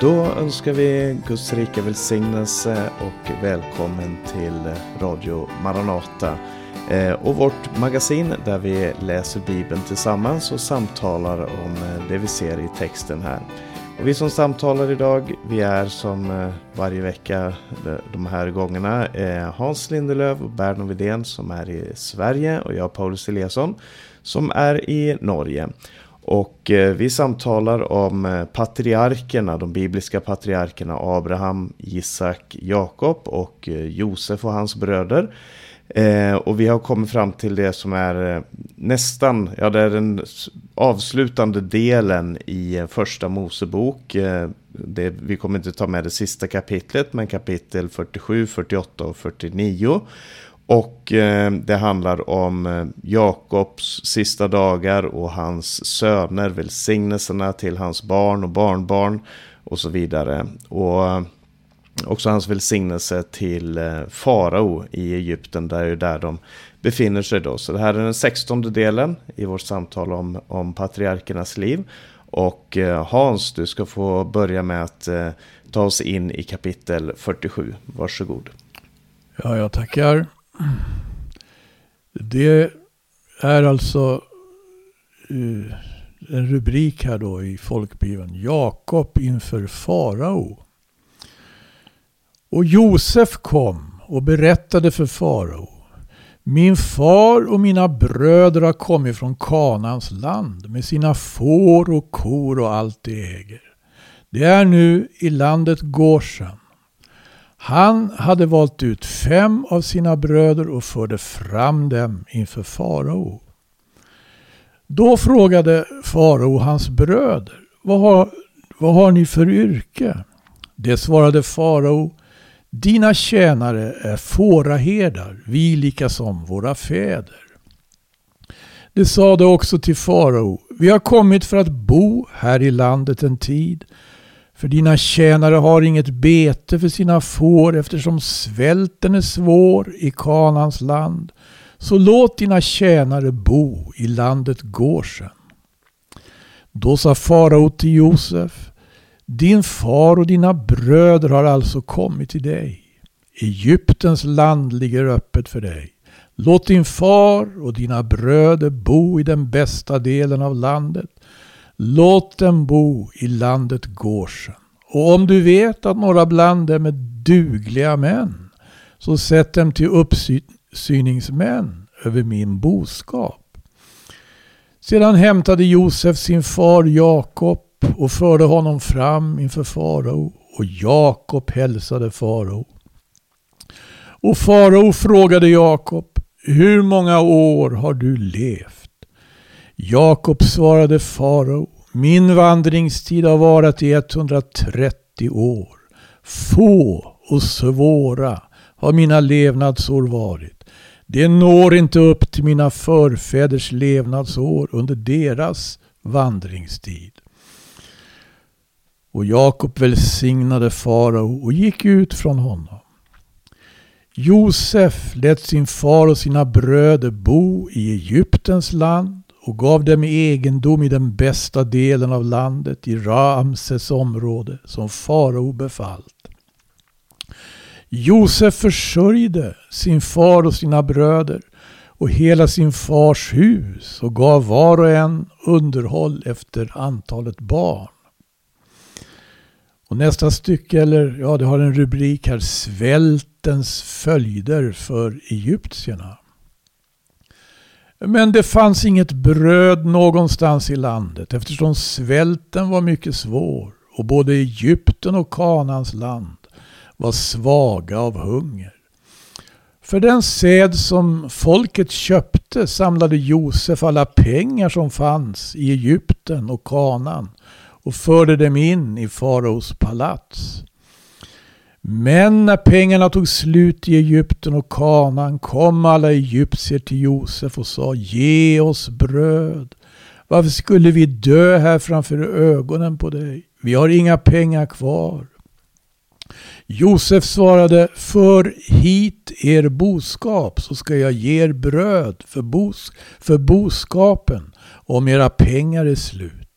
Då önskar vi Guds rika välsignelse och välkommen till Radio Maranata eh, och vårt magasin där vi läser Bibeln tillsammans och samtalar om eh, det vi ser i texten här. Och vi som samtalar idag, vi är som eh, varje vecka de här gångerna Hans Lindelöf och Berno Widén som är i Sverige och jag Paulus Eliasson som är i Norge. Och eh, vi samtalar om eh, patriarkerna, de bibliska patriarkerna Abraham, Isak, Jakob och eh, Josef och hans bröder. och vi har kommit fram till det som är nästan, ja det är den avslutande delen i första Mosebok. det, vi kommer inte ta med det sista kapitlet, men kapitel 47, 48 och 49. Och eh, det handlar om eh, Jakobs sista dagar och hans söner, välsignelserna till hans barn och barnbarn och så vidare. Och eh, också hans välsignelse till eh, farao i Egypten, där är där de befinner sig då. Så det här är den sextonde delen i vårt samtal om, om patriarkernas liv. Och Hans, du ska få börja med att ta oss in i kapitel 47. Varsågod. Ja, jag tackar. Det är alltså uh, en rubrik här då i folkbibeln. Jakob inför farao. Och Josef kom och berättade för farao. Min far och mina bröder har kommit från Kanans land med sina får och kor och allt de äger. Det är nu i landet Goshen. Han hade valt ut fem av sina bröder och förde fram dem inför farao. Då frågade farao hans bröder, vad har, vad har ni för yrke? Det svarade farao, dina tjänare är fåraherdar, vi lika som våra fäder. Det sade också till farao, vi har kommit för att bo här i landet en tid för dina tjänare har inget bete för sina får eftersom svälten är svår i Kanans land. Så låt dina tjänare bo i landet Goshen. Då sa farao till Josef, din far och dina bröder har alltså kommit till dig. Egyptens land ligger öppet för dig. Låt din far och dina bröder bo i den bästa delen av landet Låt dem bo i landet Gårsen. Och om du vet att några bland dem är dugliga män, så sätt dem till uppsyningsmän över min boskap. Sedan hämtade Josef sin far Jakob och förde honom fram inför farao och Jakob hälsade farao. Och farao frågade Jakob, hur många år har du levt? Jakob svarade farao, min vandringstid har varat i 130 år. Få och svåra har mina levnadsår varit. Det når inte upp till mina förfäders levnadsår under deras vandringstid. Och Jakob välsignade farao och gick ut från honom. Josef lät sin far och sina bröder bo i Egyptens land och gav dem egendom i den bästa delen av landet i Ramses område som farao befallt. Josef försörjde sin far och sina bröder och hela sin fars hus och gav var och en underhåll efter antalet barn. Och nästa stycke, eller ja, det har en rubrik här, Svältens följder för egyptierna. Men det fanns inget bröd någonstans i landet eftersom svälten var mycket svår och både Egypten och Kanans land var svaga av hunger. För den säd som folket köpte samlade Josef alla pengar som fanns i Egypten och Kanan och förde dem in i faraos palats. Men när pengarna tog slut i Egypten och Kanaan kom alla egyptier till Josef och sa Ge oss bröd. Varför skulle vi dö här framför ögonen på dig? Vi har inga pengar kvar. Josef svarade För hit er boskap så ska jag ge er bröd för, bos för boskapen om era pengar är slut.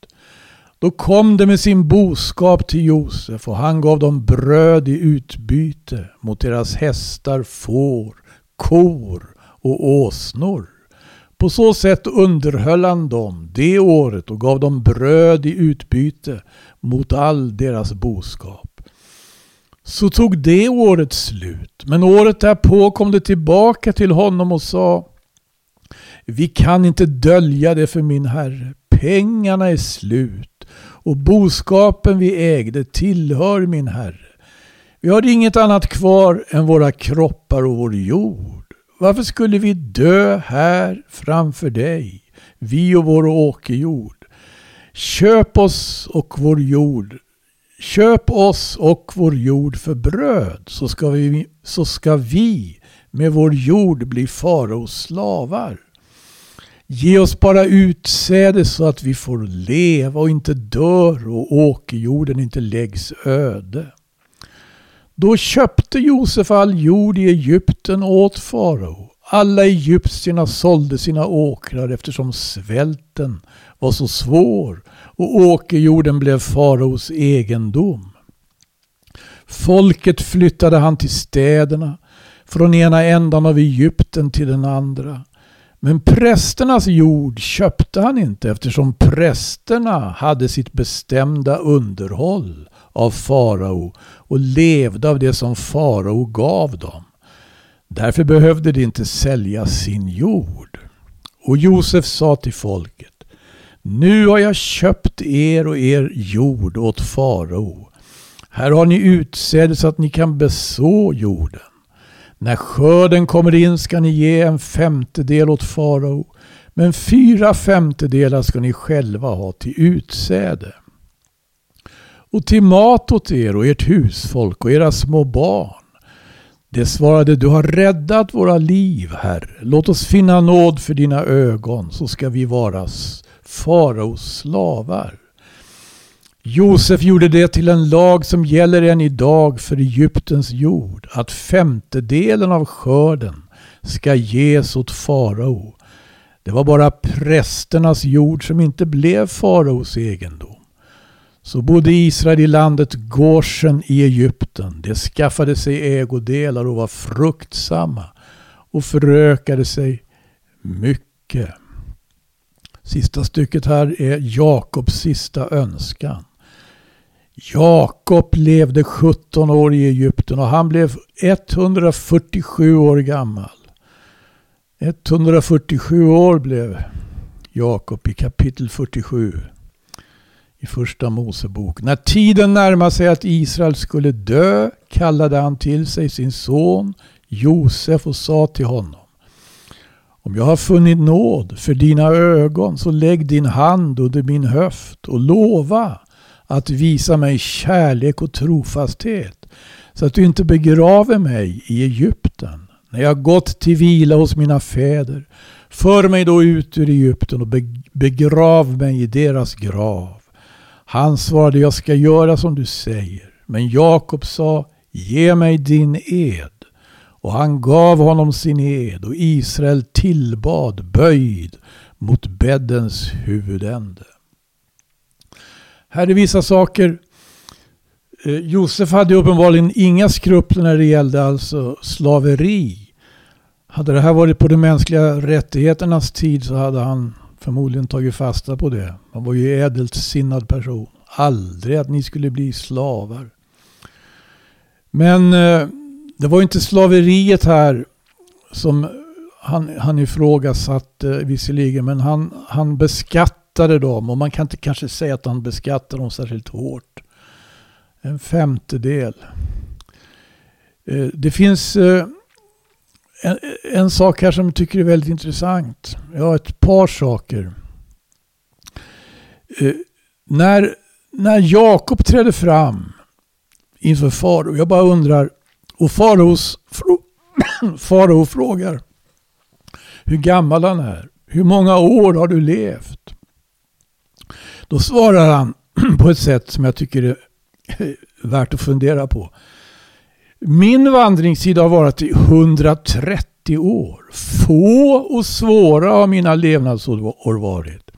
Då kom de med sin boskap till Josef och han gav dem bröd i utbyte mot deras hästar, får, kor och åsnor. På så sätt underhöll han dem det året och gav dem bröd i utbyte mot all deras boskap. Så tog det året slut, men året därpå kom de tillbaka till honom och sa Vi kan inte dölja det för min herre. Pengarna är slut och boskapen vi ägde tillhör min herre. Vi har inget annat kvar än våra kroppar och vår jord. Varför skulle vi dö här framför dig, vi och vår åkerjord? Köp oss och vår jord. Köp oss och vår jord för bröd, så ska vi, så ska vi med vår jord bli faraos slavar. Ge oss bara utsäde så att vi får leva och inte dör och åkerjorden inte läggs öde. Då köpte Josef all jord i Egypten åt farao. Alla egyptierna sålde sina åkrar eftersom svälten var så svår och åkerjorden blev faraos egendom. Folket flyttade han till städerna, från ena ändan av Egypten till den andra. Men prästernas jord köpte han inte eftersom prästerna hade sitt bestämda underhåll av farao och levde av det som farao gav dem. Därför behövde de inte sälja sin jord. Och Josef sa till folket Nu har jag köpt er och er jord åt farao. Här har ni utsäde så att ni kan beså jorden. När skörden kommer in ska ni ge en femtedel åt farao, men fyra femtedelar ska ni själva ha till utsäde. Och till mat åt er och ert husfolk och era små barn. Det svarade, du har räddat våra liv, Herre. Låt oss finna nåd för dina ögon, så ska vi vara faraos slavar. Josef gjorde det till en lag som gäller än idag för Egyptens jord, att femtedelen av skörden ska ges åt farao. Det var bara prästernas jord som inte blev faraos egendom. Så bodde Israel i landet Goshen i Egypten. De skaffade sig ägodelar och var fruktsamma och förökade sig mycket. Sista stycket här är Jakobs sista önskan. Jakob levde 17 år i Egypten och han blev 147 år gammal. 147 år blev Jakob i kapitel 47 i första Mosebok. När tiden närmade sig att Israel skulle dö kallade han till sig sin son Josef och sa till honom om jag har funnit nåd för dina ögon så lägg din hand under min höft och lova att visa mig kärlek och trofasthet så att du inte begraver mig i Egypten när jag gått till vila hos mina fäder. För mig då ut ur Egypten och begrav mig i deras grav. Han svarade, jag ska göra som du säger. Men Jakob sa, ge mig din ed. Och han gav honom sin ed och Israel tillbad böjd mot bäddens huvudände. Här är vissa saker. Eh, Josef hade uppenbarligen inga skrupler när det gällde alltså slaveri. Hade det här varit på de mänskliga rättigheternas tid så hade han förmodligen tagit fasta på det. Han var ju ädelt sinnad person. Aldrig att ni skulle bli slavar. Men eh, det var inte slaveriet här som han, han ifrågasatte eh, visserligen. Men han, han beskattade dem. Och man kan inte kanske säga att han beskattade dem särskilt hårt. En femtedel. Eh, det finns eh, en, en sak här som jag tycker är väldigt intressant. Ja, ett par saker. Eh, när, när Jakob trädde fram inför farao, jag bara undrar, och faraos, farao frågar hur gammal han är. Hur många år har du levt? Då svarar han på ett sätt som jag tycker är eh, värt att fundera på. Min vandringstid har varit i 130 år. Få och svåra har mina levnadsår varit.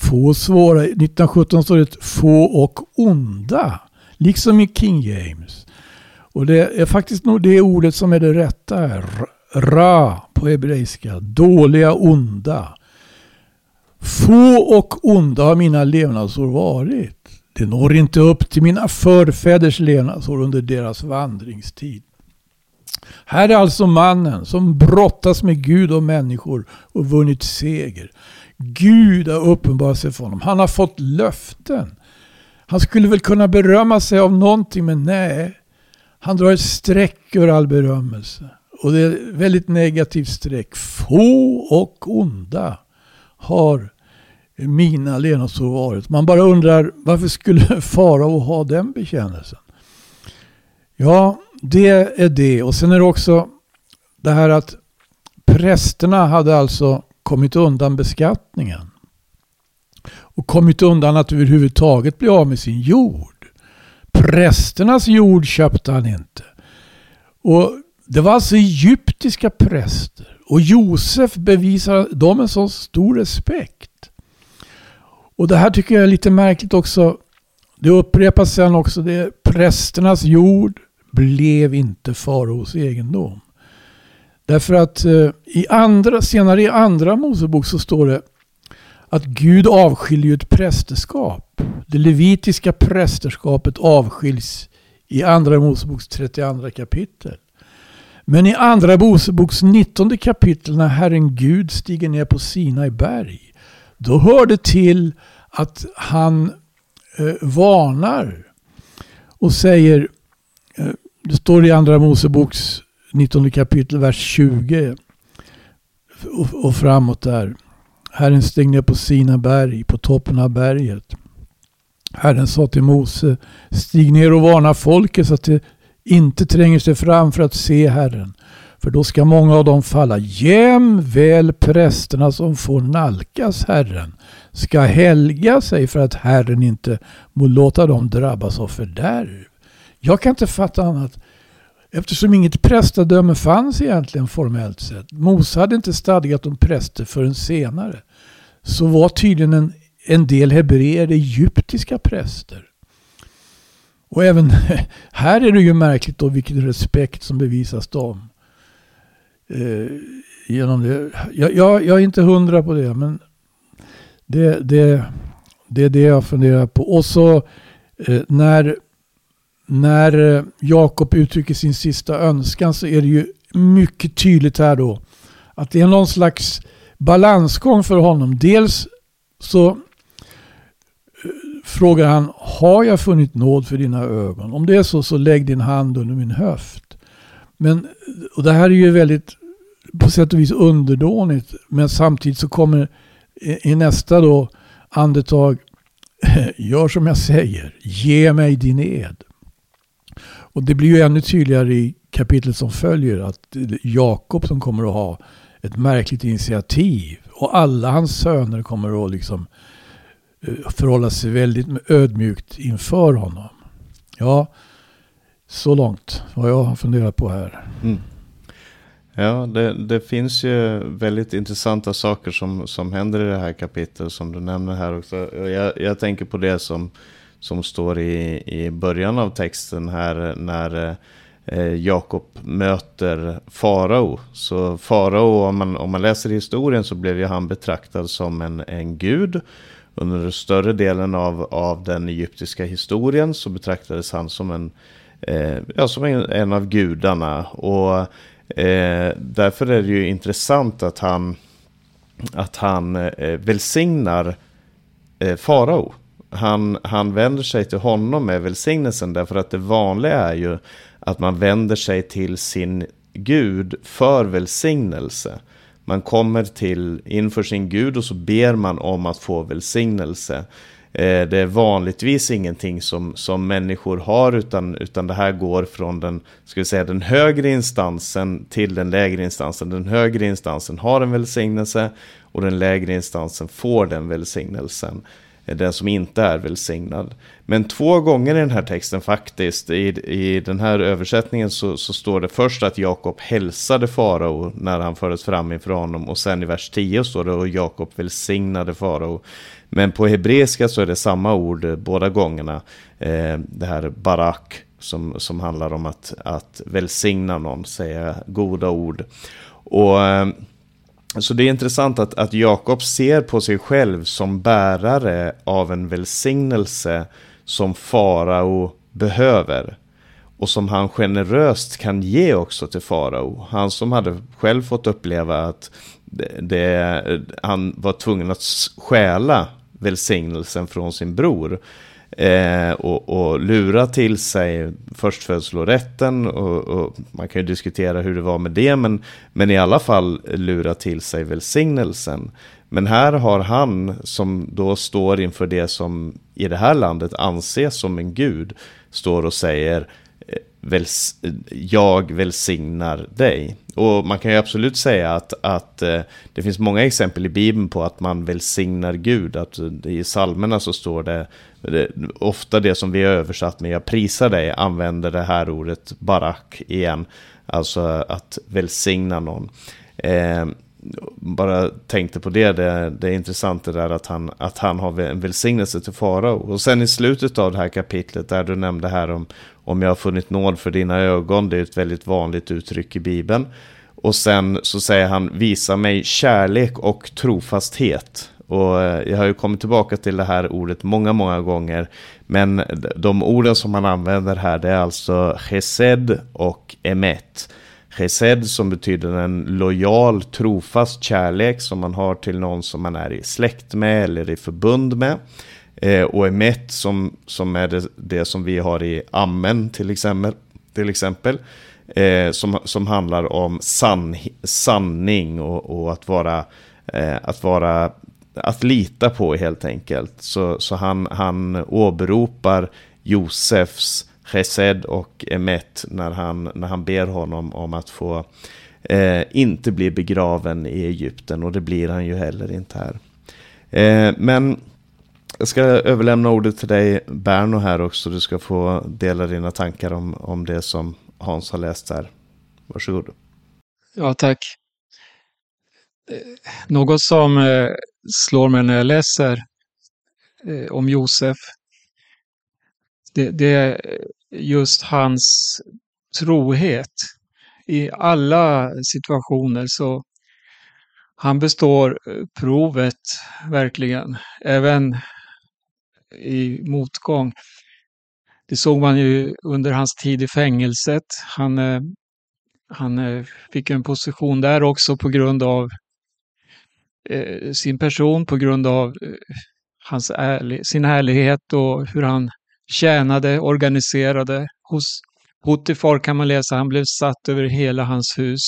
få svåra. 1917 står det få och onda. Liksom i King James. Och det är faktiskt nog det ordet som är det rätta här. Ra på hebreiska. Dåliga, onda. Få och onda har mina levnadsår varit. Det når inte upp till mina förfäders levnadsår under deras vandringstid. Här är alltså mannen som brottas med Gud och människor och vunnit seger. Gud har uppenbarat sig för honom. Han har fått löften. Han skulle väl kunna berömma sig av någonting men nej. Han drar ett streck över all berömmelse. Och det är ett väldigt negativt streck. Få och onda har mina levnadsår varit. Man bara undrar varför skulle farao ha den bekännelsen? Ja, det är det. Och sen är det också det här att prästerna hade alltså kommit undan beskattningen. Och kommit undan att överhuvudtaget bli av med sin jord. Prästernas jord köpte han inte. Och det var alltså egyptiska präster. Och Josef bevisar dem en så stor respekt. Och det här tycker jag är lite märkligt också. Det upprepas sen också. Det prästernas jord blev inte faraos egendom. Därför att eh, i andra, senare i andra Mosebok så står det att Gud avskiljer ett prästerskap. Det levitiska prästerskapet avskiljs i andra Moseboks 32 kapitel. Men i andra Moseboks 19 kapitel när Herren Gud stiger ner på Sinai berg. Då hör det till att han eh, varnar och säger eh, det står i Andra Moseboks 19 kapitel, vers 20 och, och framåt där. Herren steg ner på sina berg, på toppen av berget. Herren sa till Mose, stig ner och varna folket så att det inte tränger sig fram för att se Herren. För då ska många av dem falla. Jämväl prästerna som får nalkas Herren ska helga sig för att Herren inte må låta dem drabbas av fördärv. Jag kan inte fatta annat. Eftersom inget prästadöme fanns egentligen formellt sett. Mose hade inte stadgat om präster förrän senare. Så var tydligen en, en del hebreer egyptiska präster. Och även här är det ju märkligt då vilken respekt som bevisas dem. Eh, genom det. Jag, jag, jag, är inte hundra på det men det, det, det är det jag funderar på. Och så eh, när när eh, Jakob uttrycker sin sista önskan så är det ju mycket tydligt här då att det är någon slags balansgång för honom. Dels så frågar han, har jag funnit nåd för dina ögon? Om det är så, så lägg din hand under min höft. Men, och det här är ju väldigt på sätt och vis underdånigt. Men samtidigt så kommer i, i nästa då andetag, gör som jag säger, ge mig din ed. Och det blir ju ännu tydligare i kapitlet som följer att Jakob som kommer att ha ett märkligt initiativ. Och alla hans söner kommer att liksom Eh, förhålla sig väldigt ödmjukt inför honom. Ja, så långt vad jag har funderat på här. Mm. Ja, det, det, finns ju väldigt intressanta saker som, som händer i det här kapitlet som du nämner här också. Jag, jag tänker på det som som står i, i början av texten här när eh, Jakob möter farao. Så farao, om man, om man läser historien så blev ju han betraktad som en, en gud. Under större delen av, av den egyptiska historien så betraktades han som en, eh, ja, som en, en av gudarna. Och eh, därför är det ju intressant att han, att han eh, välsignar eh, farao han, han vänder sig till honom med välsignelsen därför att det vanliga är ju att man vänder sig till sin Gud för välsignelse. Man kommer till inför sin Gud och så ber man om att få välsignelse. Eh, det är vanligtvis ingenting som, som människor har utan, utan det här går från den, ska vi säga, den högre instansen till den lägre instansen. Den högre instansen har en välsignelse och den lägre instansen får den välsignelsen. Eh, den som inte är välsignad. Men två gånger i den här texten faktiskt, i, i den här översättningen så, så står det först att Jakob hälsade farao när han fördes fram inför honom och sen i vers 10 står det att Jakob välsignade farao. Men på hebreiska så är det samma ord eh, båda gångerna. Eh, det här barak som, som handlar om att, att välsigna någon, säga goda ord. Och eh, så det är intressant att, att Jakob ser på sig själv som bärare av en välsignelse som farao behöver. Och som han generöst kan ge också till farao. Han som hade själv fått uppleva att det, det, han var tvungen att stjäla välsignelsen från sin bror. Eh, och, och, lura till sig förstfödslorätten och, och man kan ju diskutera hur det var med det men, men i alla fall lura till sig välsignelsen. Men här har han som då står inför det som i det här landet anses som en gud står och säger väls jag välsignar dig. Och man kan ju absolut säga att, att eh, det finns många exempel i Bibeln på att man välsignar Gud. Att eh, I psalmerna så står det, det, ofta det som vi har översatt med jag prisar dig använder det här ordet barak igen. Alltså att välsigna någon. Eh, bara tänkte på det, det, det är intressant det där att han, att han har en välsignelse till farao. Och sen i slutet av det här kapitlet där du nämnde här om, om jag har funnit nåd för dina ögon, det är ett väldigt vanligt uttryck i Bibeln. Och sen så säger han, visa mig kärlek och trofasthet. Och eh, jag har ju kommit tillbaka till det här ordet många, många gånger. Men de orden som han använder här, det är alltså chesed och emet. Chesed som betyder en lojal, trofast kärlek som man har till någon som man är i släkt med eller i förbund med. Eh, och emet som, som är det, det, som vi har i amen till exempel. Till exempel eh, som, som handlar om san, sanning och, och att vara, eh, att vara att lita på helt enkelt. Så, så han, han åberopar Josefs Chesed och Emet när han, när han ber honom om att få eh, inte bli begraven i Egypten och det blir han ju heller inte här. Eh, men jag ska överlämna ordet till dig Berno här också. Du ska få dela dina tankar om, om det som Hans har läst här. Varsågod. Ja, tack. Eh, något som eh, slår mig när jag läser eh, om Josef, det, det är just hans trohet. I alla situationer så han består eh, provet verkligen. Även i motgång. Det såg man ju under hans tid i fängelset. Han, eh, han eh, fick en position där också på grund av sin person, på grund av hans ärlig, sin ärlighet och hur han tjänade, organiserade. Hos Potifar kan man läsa, han blev satt över hela hans hus.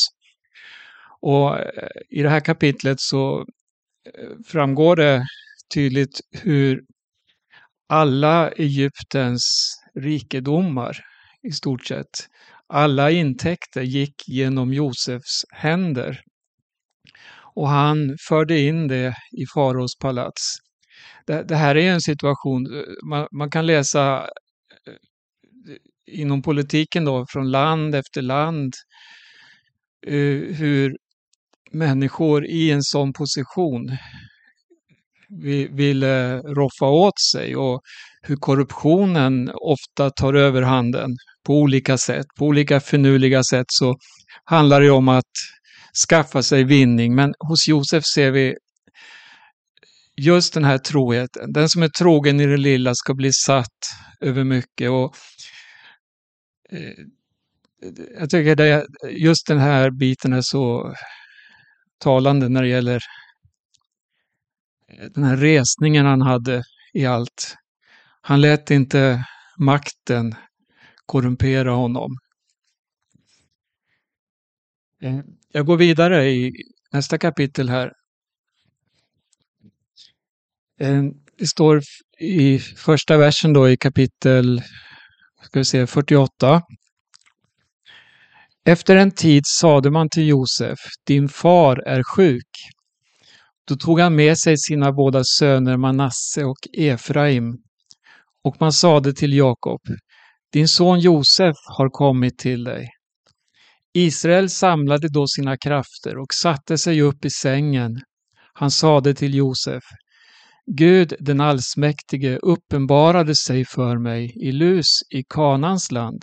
Och eh, i det här kapitlet så eh, framgår det tydligt hur alla Egyptens rikedomar i stort sett. Alla intäkter gick genom Josefs händer. Och han förde in det i faraos palats. Det, det, här är en situation, eh, man, man kan läsa eh, inom politiken då, från land efter land, eh, hur människor i en sån position ville roffa åt sig och hur korruptionen ofta tar överhanden på olika sätt. På olika finurliga sätt så handlar det om att skaffa sig vinning. Men hos Josef ser vi just den här troheten. Den som är trogen i det lilla ska bli satt över mycket. Och, eh, jag tycker att just den här biten är så talande när det gäller eh, den här resningen han hade i allt. Han lät inte makten korrumpera honom. Eh, jag går vidare i nästa kapitel här. Eh, det står i första versen då i kapitel ska vi se, 48. Efter en tid sade man till Josef, din far är sjuk. Då tog han med sig sina båda söner Manasse och Efraim. Och man sade till Jakob, din son Josef har kommit till dig. Israel samlade då sina krafter och satte sig upp i sängen. Han sade till Josef, Gud den allsmäktige uppenbarade sig för mig i Lus i Kanans land.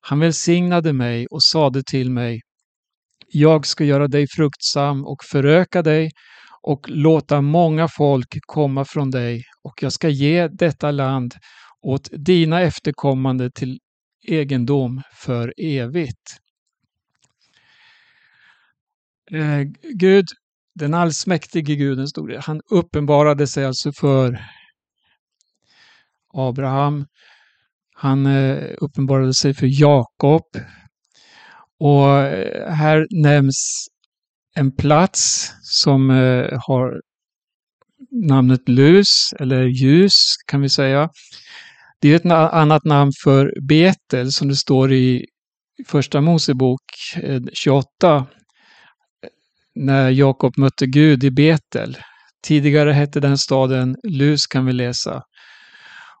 Han välsignade mig och sade till mig, jag ska göra dig fruktsam och föröka dig och låta många folk komma från dig och jag ska ge detta land åt dina efterkommande till egendom för evigt. Eh, Gud, den allsmäktige guden, stod det. Han uppenbarade sig alltså för Abraham. Han eh, uppenbarade sig för Jakob. Och eh, här nämns en plats som eh, har namnet Lus, eller ljus kan vi säga. Det är ett annat namn för Betel som det står i Första Mosebok 28 när Jakob mötte Gud i Betel. Tidigare hette den staden Lus kan vi läsa.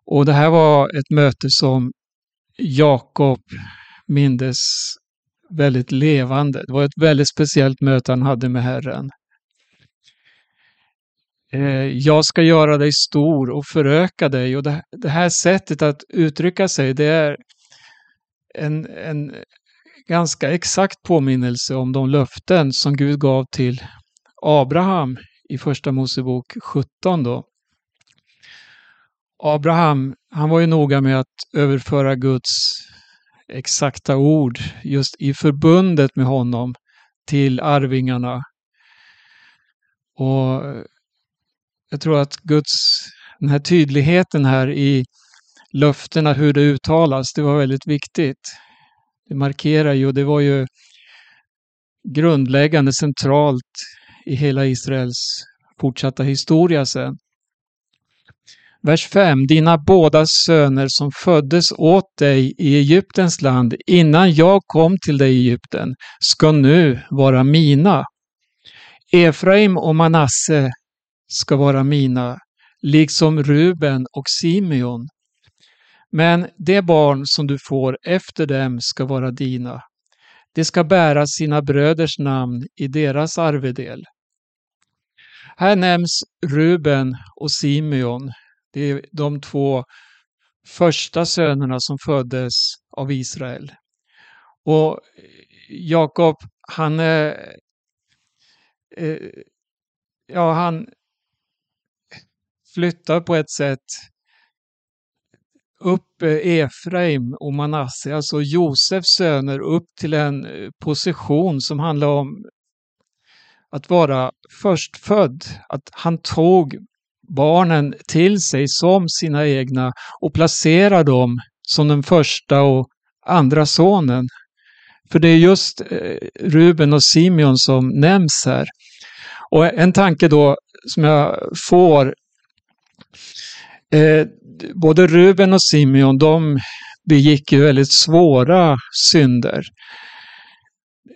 Och det här var ett möte som Jakob mindes väldigt levande. Det var ett väldigt speciellt möte han hade med Herren. Eh, jag ska göra dig stor och föröka dig. Och det här sättet att uttrycka sig, det är en, en ganska exakt påminnelse om de löften som Gud gav till Abraham i Första Mosebok 17. Då. Abraham, han var ju noga med att överföra Guds exakta ord just i förbundet med honom till arvingarna. Och jag tror att Guds, den här tydligheten här i löftena, hur det uttalas, det var väldigt viktigt. Det markerar ju, och det var ju grundläggande centralt i hela Israels fortsatta historia sen. Vers 5. Dina båda söner som föddes åt dig i Egyptens land innan jag kom till dig i Egypten ska nu vara mina. Efraim och Manasse ska vara mina, liksom Ruben och Simeon. Men det barn som du får efter dem ska vara dina. Det ska bära sina bröders namn i deras arvedel. Här nämns Ruben och Simeon. Det är de två första sönerna som föddes av Israel. Och Jakob, han, eh, ja, han flyttar på ett sätt upp eh, Efraim och Manasse, alltså Josefs söner, upp till en eh, position som handlar om att vara förstfödd. Att han tog barnen till sig som sina egna och placerar dem som den första och andra sonen. För det är just eh, Ruben och Simeon som nämns här. Och en tanke då som jag får både Ruben och Simeon, de begick ju väldigt svåra synder.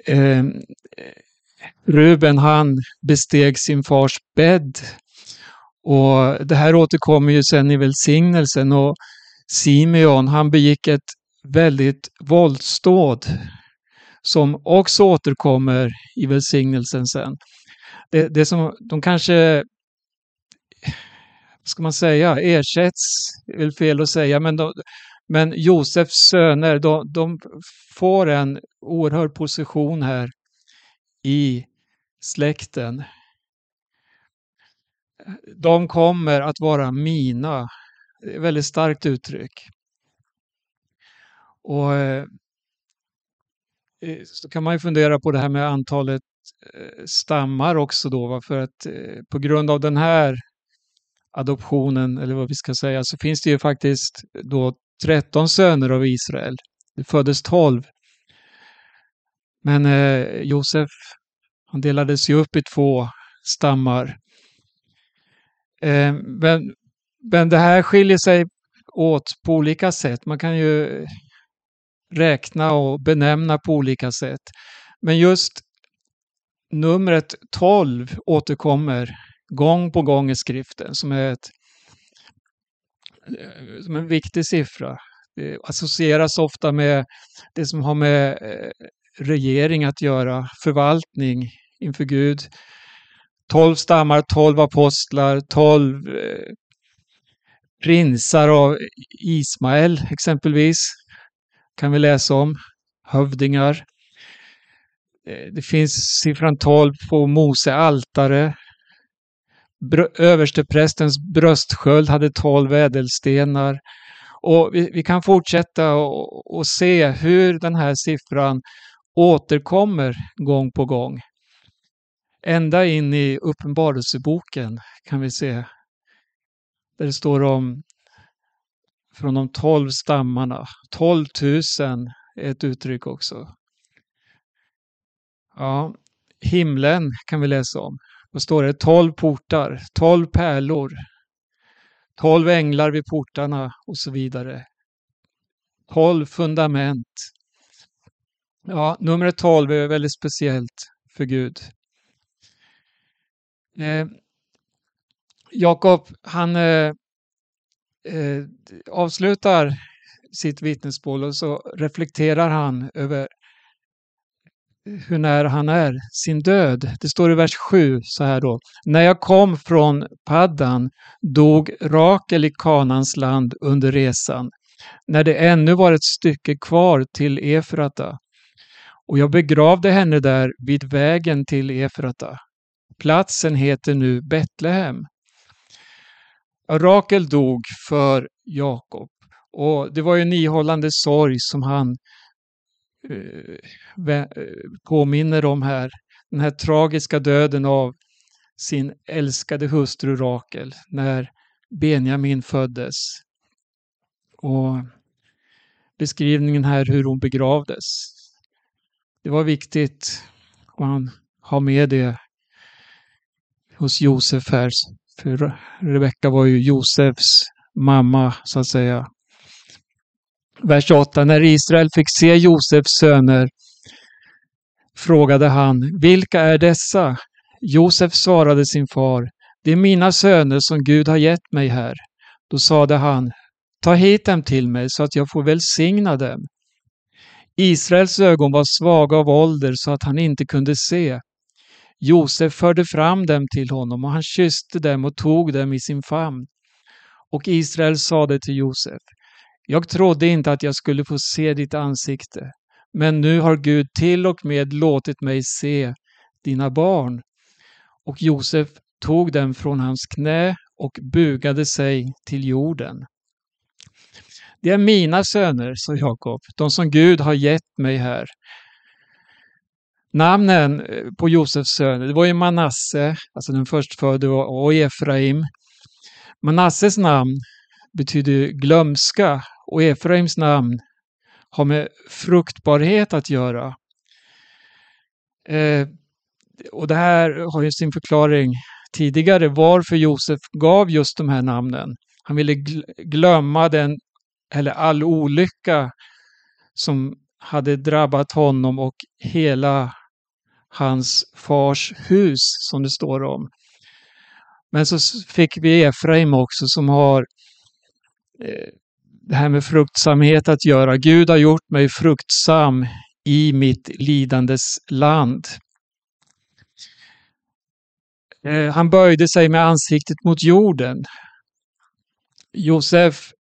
Eh, Ruben han besteg sin fars bädd. Och det här återkommer ju sen i välsignelsen och Simeon han begick ett väldigt våldsdåd som också återkommer i välsignelsen sen. Det, det som de kanske ska man säga, ersätts, är väl fel att säga, men, de, men Josefs söner, de, de får en oerhörd position här i släkten. De kommer att vara mina. Det är ett väldigt starkt uttryck. Och eh, eh, så kan man ju fundera på det här med antalet eh, stammar också då, för att på grund av den här adoptionen, eller vad vi ska säga, så finns det ju faktiskt då 13 söner av Israel. Det föddes 12. Men eh, Josef, han delades ju upp i två stammar. Eh, men, men det här skiljer sig åt på olika sätt. Man kan ju räkna och benämna på olika sätt. Men just numret 12 återkommer gång på gång i skriften som är ett, eh, som en viktig siffra. Det associeras ofta med det som har med eh, regering att göra, förvaltning inför Gud. 12 stammar, 12 apostlar, tolv eh, prinsar av Ismael exempelvis kan vi läsa om. Hövdingar. Det finns siffran 12 på Mose altare. Översteprästens bröstsköld hade 12 ädelstenar. Och vi, vi kan fortsätta och, och se hur den här siffran återkommer gång på gång. Ända in i Uppenbarelseboken kan vi se där det står om från de tolv stammarna. 12 000 är ett uttryck också. Ja, himlen kan vi läsa om. Då står det? 12 portar, 12 pärlor, 12 änglar vid portarna och så vidare. 12 fundament. Ja, numret 12 är väldigt speciellt för Gud. Eh, Jakob, han eh, eh, avslutar sitt vittnesmål och så reflekterar han över hur nära han är sin död. Det står i vers 7 så här då. När jag kom från Paddan dog Rakel i Kanans land under resan, när det ännu var ett stycke kvar till Efrata. Och jag begravde henne där vid vägen till Efrata. Platsen heter nu Betlehem. Rakel dog för Jakob och det var ju en ihållande sorg som han eh, Eh, eh, påminner om här. Den här tragiska döden av sin älskade hustru Rakel när Benjamin föddes. Och beskrivningen här hur hon begravdes. Det var viktigt och han har med det hos Josef här. För Rebecka var ju Josefs mamma så att säga. Vers 8. När Israel fick se Josefs söner frågade han, vilka är dessa? Josef svarade sin far, det är mina söner som Gud har gett mig här. Då sade han, ta hit dem till mig så att jag får välsigna dem. Israels ögon var svaga av ålder så att han inte kunde se. Josef förde fram dem till honom och han kysste dem och tog dem i sin famn. Och Israel sade till Josef, jag trodde inte att jag skulle få se ditt ansikte, men nu har Gud till och med låtit mig se dina barn. Och Josef tog dem från hans knä och bugade sig till jorden. Det är mina söner, sa Jakob, de som Gud har gett mig här. Namnen eh, på Josefs söner, det var ju Manasse, alltså den förstfödde, och Efraim. Manasses namn betyder glömska och Efraims namn har med fruktbarhet att göra. Eh, och det här har ju sin förklaring tidigare varför Josef gav just de här namnen. Han ville glömma den, eller all olycka som hade drabbat honom och hela hans fars hus som det står om. Men så fick vi Efraim också som har Eh, det här med fruktsamhet att göra. Gud har gjort mig fruktsam i mitt lidandes land. Eh, han böjde sig med ansiktet mot jorden. Josef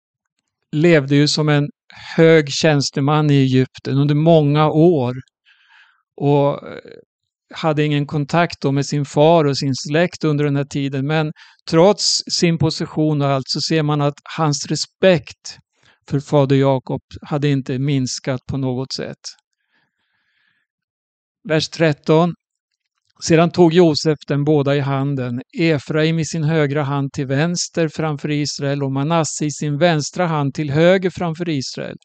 levde ju som en hög tjänsteman i Egypten under många år. Och eh, hade ingen kontakt med sin far och sin släkt under den här tiden. Men trots sin position och allt så ser man att hans respekt för fader Jakob hade inte minskat på något sätt. Vers 13. Sedan tog Josef den båda i handen, Efraim i sin högra hand till vänster framför Israel och Manasse i sin vänstra hand till höger framför Israel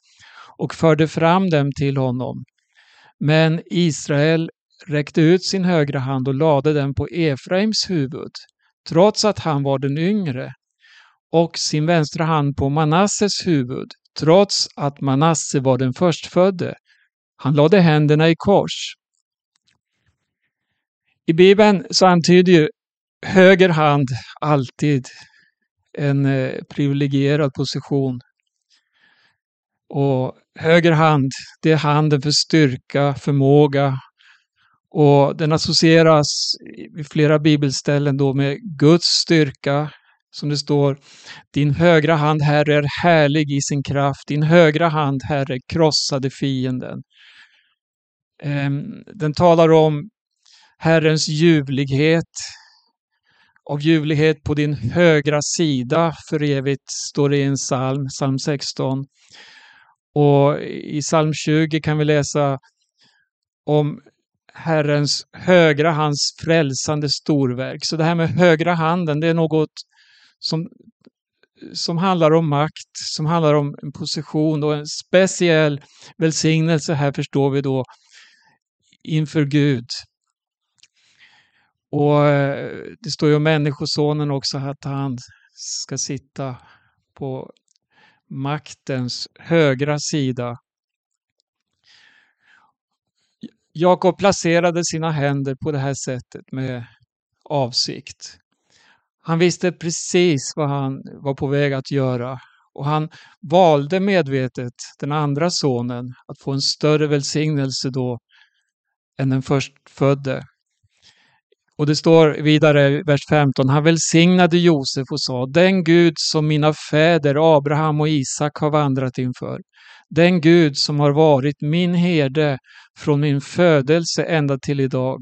och förde fram dem till honom. Men Israel räckte ut sin högra hand och lade den på Efraims huvud, trots att han var den yngre, och sin vänstra hand på Manasses huvud, trots att Manasse var den förstfödde. Han lade händerna i kors. I Bibeln så antyder ju höger hand alltid en eh, privilegierad position. Och höger hand, det är handen för styrka, förmåga och den associeras vid flera bibelställen då med Guds styrka, som det står, din högra hand, Herre, är härlig i sin kraft. Din högra hand, Herre, krossade fienden. Ehm, den talar om Herrens ljuvlighet. Av ljuvlighet på din högra sida för evigt, står det i en psalm, psalm 16. Och i psalm 20 kan vi läsa om Herrens högra hands frälsande storverk. Så det här med högra handen, det är något som, som handlar om makt, som handlar om en position och en speciell välsignelse här förstår vi då inför Gud. Och eh, det står ju om Människosonen också att han ska sitta på maktens högra sida. Jakob placerade sina händer på det här sättet med avsikt. Han visste precis vad han var på väg att göra och han valde medvetet den andra sonen att få en större välsignelse då än den förstfödde. Och det står vidare i vers 15, han välsignade Josef och sa, den Gud som mina fäder Abraham och Isak har vandrat inför, den Gud som har varit min herde från min födelse ända till idag,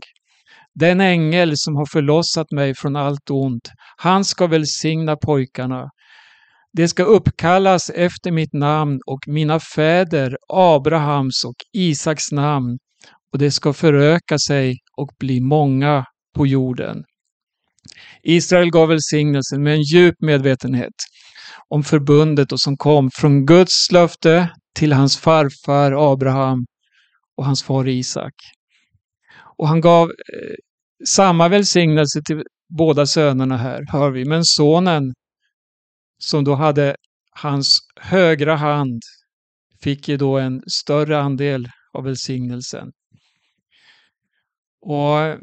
den ängel som har förlossat mig från allt ont, han ska välsigna pojkarna. Det ska uppkallas efter mitt namn och mina fäder Abrahams och Isaks namn och det ska föröka sig och bli många på jorden. Israel gav välsignelsen med en djup medvetenhet om förbundet och som kom från Guds löfte till hans farfar Abraham och hans far Isak. Och han gav eh, samma välsignelse till båda sönerna här, hör vi. Men sonen som då hade hans högra hand fick ju då en större andel av välsignelsen. Och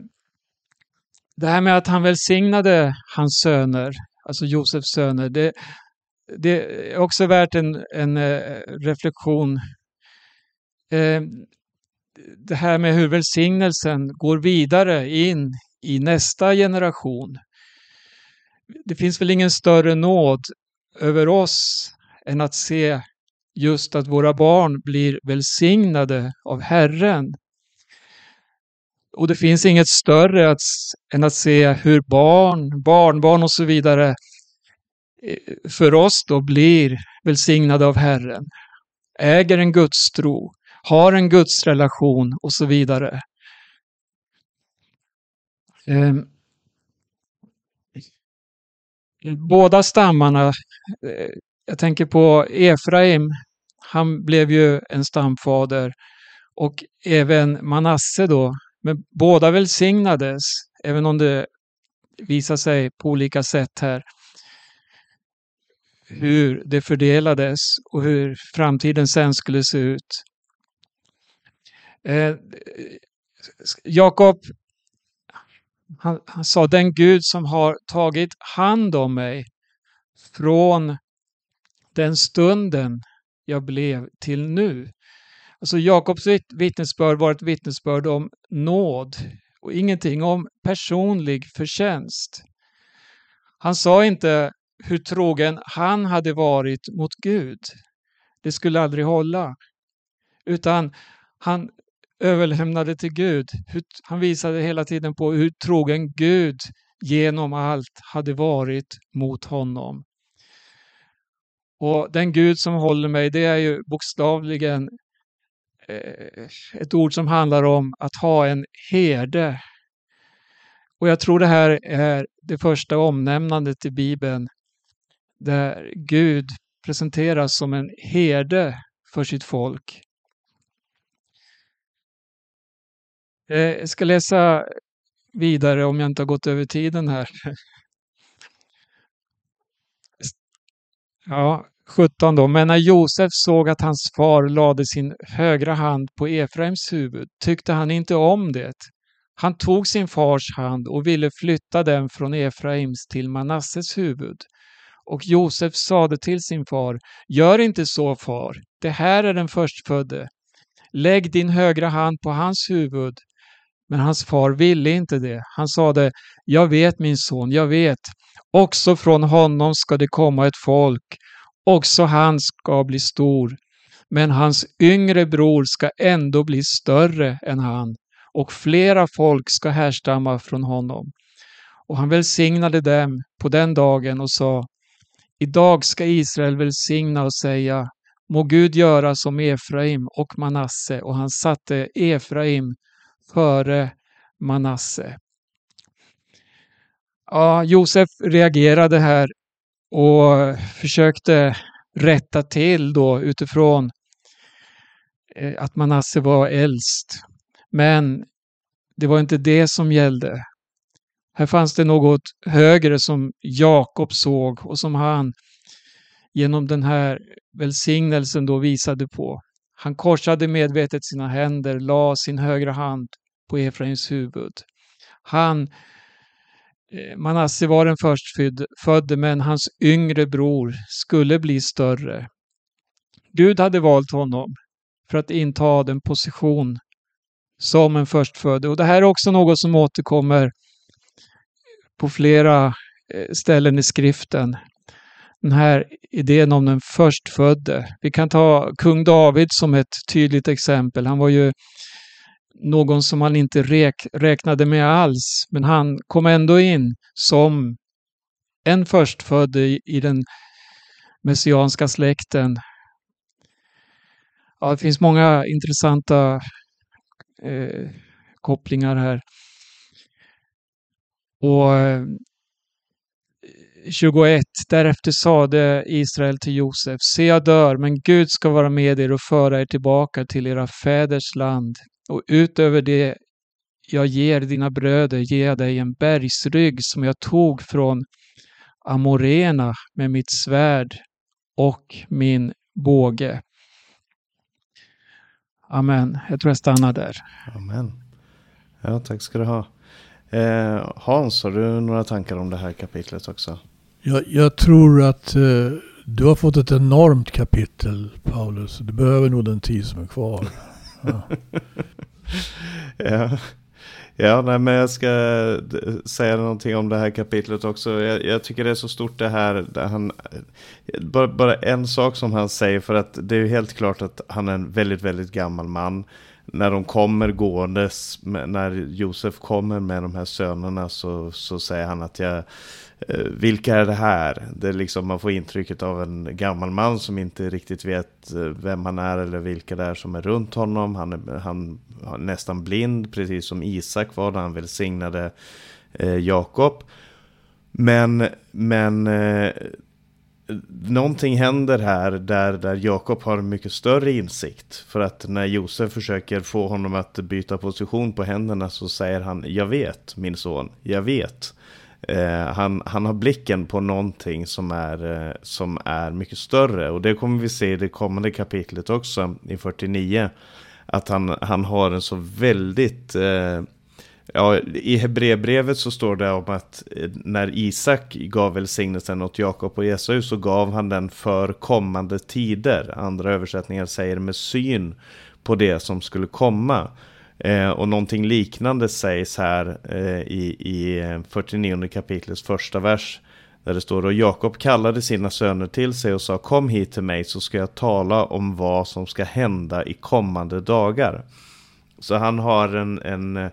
det här med att han välsignade hans söner, alltså Josefs söner, det, det är också värt en, en eh, reflektion. Eh, det här med hur välsignelsen går vidare in i nästa generation. Det finns väl ingen större nåd över oss än att se just att våra barn blir välsignade av Herren. Och det finns inget större att, än att se hur barn, barnbarn och så vidare eh, för oss då blir välsignade av Herren. Äger en gudstro, har en gudsrelation och så vidare. Ehm, båda stammarna, eh, jag tänker på Efraim, han blev ju en stamfader och även Manasse då, men båda välsignades, även om det visar sig på olika sätt här hur det fördelades och hur framtiden sen skulle se ut. Eh, Jakob, han, han sa den Gud som har tagit hand om mig från den stunden jag blev till nu. Alltså Jakobs vittnesbörd var ett vittnesbörd om nåd och ingenting om personlig förtjänst. Han sa inte hur trogen han hade varit mot Gud. Det skulle aldrig hålla. Utan han överlämnade till Gud. Han visade hela tiden på hur trogen Gud genom allt hade varit mot honom. Och den Gud som håller mig, det är ju bokstavligen Eh, ett ord som handlar om att ha en herde. Och jag tror det här är det första omnämnandet i Bibeln där Gud presenteras som en herde för sitt folk. Eh, jag ska läsa vidare om jag inte har gått över tiden här. Ja, 17 då. Men när Josef såg att hans far lade sin högra hand på Efraims huvud tyckte han inte om det Han tog sin fars hand och ville flytta den från Efraims till Manasses huvud. Och Josef sade till sin far, gör inte så far, det här är den förstfödde. Lägg din högra hand på hans huvud. Men hans far ville inte det. Han sade, jag vet min son, jag vet. Också från honom ska det komma ett folk. Också han ska bli stor. Men hans yngre bror ska ändå bli större än han och flera folk ska härstamma från honom. Och han välsignade dem på den dagen och sa Idag ska Israel välsigna och säga Må Gud göra som Efraim och Manasse och han satte Efraim före Manasse. Ja, Josef reagerade här och försökte rätta till då utifrån eh, att Manasse var äldst. Men det var inte det som gällde. Här fanns det något högre som Jakob såg och som han genom den här välsignelsen då visade på. Han korsade medvetet sina händer, la sin högra hand på Efraims huvud. Han, eh, Eh, Manasse var den förstfödde men hans yngre bror skulle bli större. Gud hade valt honom för att inta den position som en förstfödde. Och det här är också något som återkommer på flera eh, ställen i skriften. Den här idén om den förstfödde. Vi kan ta kung David som ett tydligt exempel. Han var ju någon som han inte räk räknade med alls, men han kom ändå in som en förstfödd i, i den messianska släkten. Ja, det finns många intressanta eh, kopplingar här. Och eh, 21. Därefter sade Israel till Josef, se jag dör, men Gud ska vara med er och föra er tillbaka till era fäders land. Och utöver det jag ger dina bröder ger jag dig en bergsrygg som jag tog från Amorena med mitt svärd och min båge. Amen. Jag tror jag stannar där. Amen. Ja, tack ska du ha. Eh, Hans, har du några tankar om det här kapitlet också? Jag, jag tror att eh, du har fått ett enormt kapitel, Paulus. Du behöver nog den tid som är kvar. Ja. ja. Ja, nej, men jag ska säga någonting om det här kapitlet också. Jag, jag tycker det är så stort det här. Där han, bara, bara, en sak som han säger, för att det är ju helt klart att han är en väldigt, väldigt gammal man. När de kommer gåendes, när Josef kommer med de här sönerna så, så säger han att jag Eh, vilka är det här? Det är liksom, man får intrycket av en gammal man som inte riktigt vet eh, vem han är eller vilka det är som är runt honom. Han är, han är nästan blind, precis som Isak var när han välsignade eh, Jakob. Men, men eh, någonting händer här där, där Jakob har en mycket större insikt. För att när Josef försöker få honom att byta position på händerna så säger han Jag vet min son, jag vet. Eh, han, han har blicken på någonting som är, eh, som är mycket större. Och det kommer vi se i det kommande kapitlet också, i 49. Att han, han har en så väldigt... Eh, ja, I Hebreerbrevet så står det om att eh, när Isak gav välsignelsen åt Jakob och Esau så gav han den för kommande tider. Andra översättningar säger med syn på det som skulle komma. Eh, och någonting liknande sägs här eh, i, i eh, 49 kapitlets första vers. Där det står och Jakob kallade sina söner till sig och sa kom hit till mig så ska jag tala om vad som ska hända i kommande dagar. Så han har en, en eh,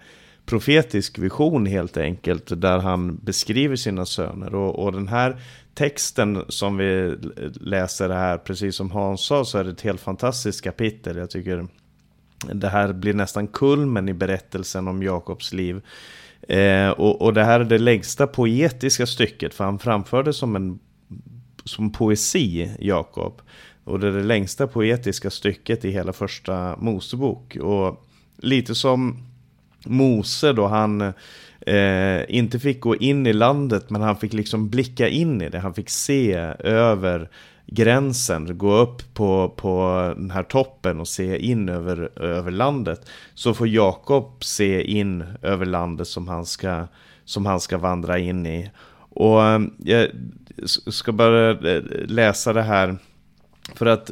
profetisk vision helt enkelt där han beskriver sina söner. Och, och den här texten som vi läser här, precis som Hans sa, så är det ett helt fantastiskt kapitel. Jag tycker det här blir nästan kulmen i berättelsen om Jakobs liv. Eh, och, och det här är det längsta poetiska stycket, för han framförde som en som poesi, Jakob. Och det är det längsta poetiska stycket i hela första Mosebok. Och lite som Mose då han eh, inte fick gå in i landet men han fick liksom blicka in i det. Han fick se över gränsen, gå upp på, på den här toppen och se in över, över landet. Så får Jakob se in över landet som han ska, som han ska vandra in i. Och eh, jag ska bara eh, läsa det här. För att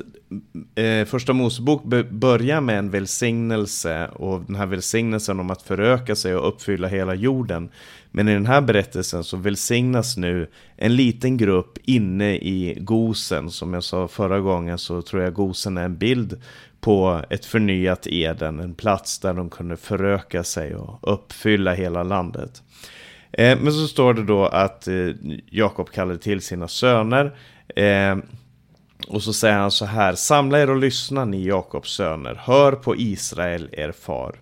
eh, första Mosebok börjar med en välsignelse och den här välsignelsen om att föröka sig och uppfylla hela jorden. Men i den här berättelsen så välsignas nu en liten grupp inne i Gosen. Som jag sa förra gången så tror jag Gosen är en bild på ett förnyat Eden. En plats där de kunde föröka sig och uppfylla hela landet. Eh, men så står det då att eh, Jakob kallade till sina söner. Eh, och så säger han så här, samla er och lyssna ni Jakobs söner, hör på Israel er far.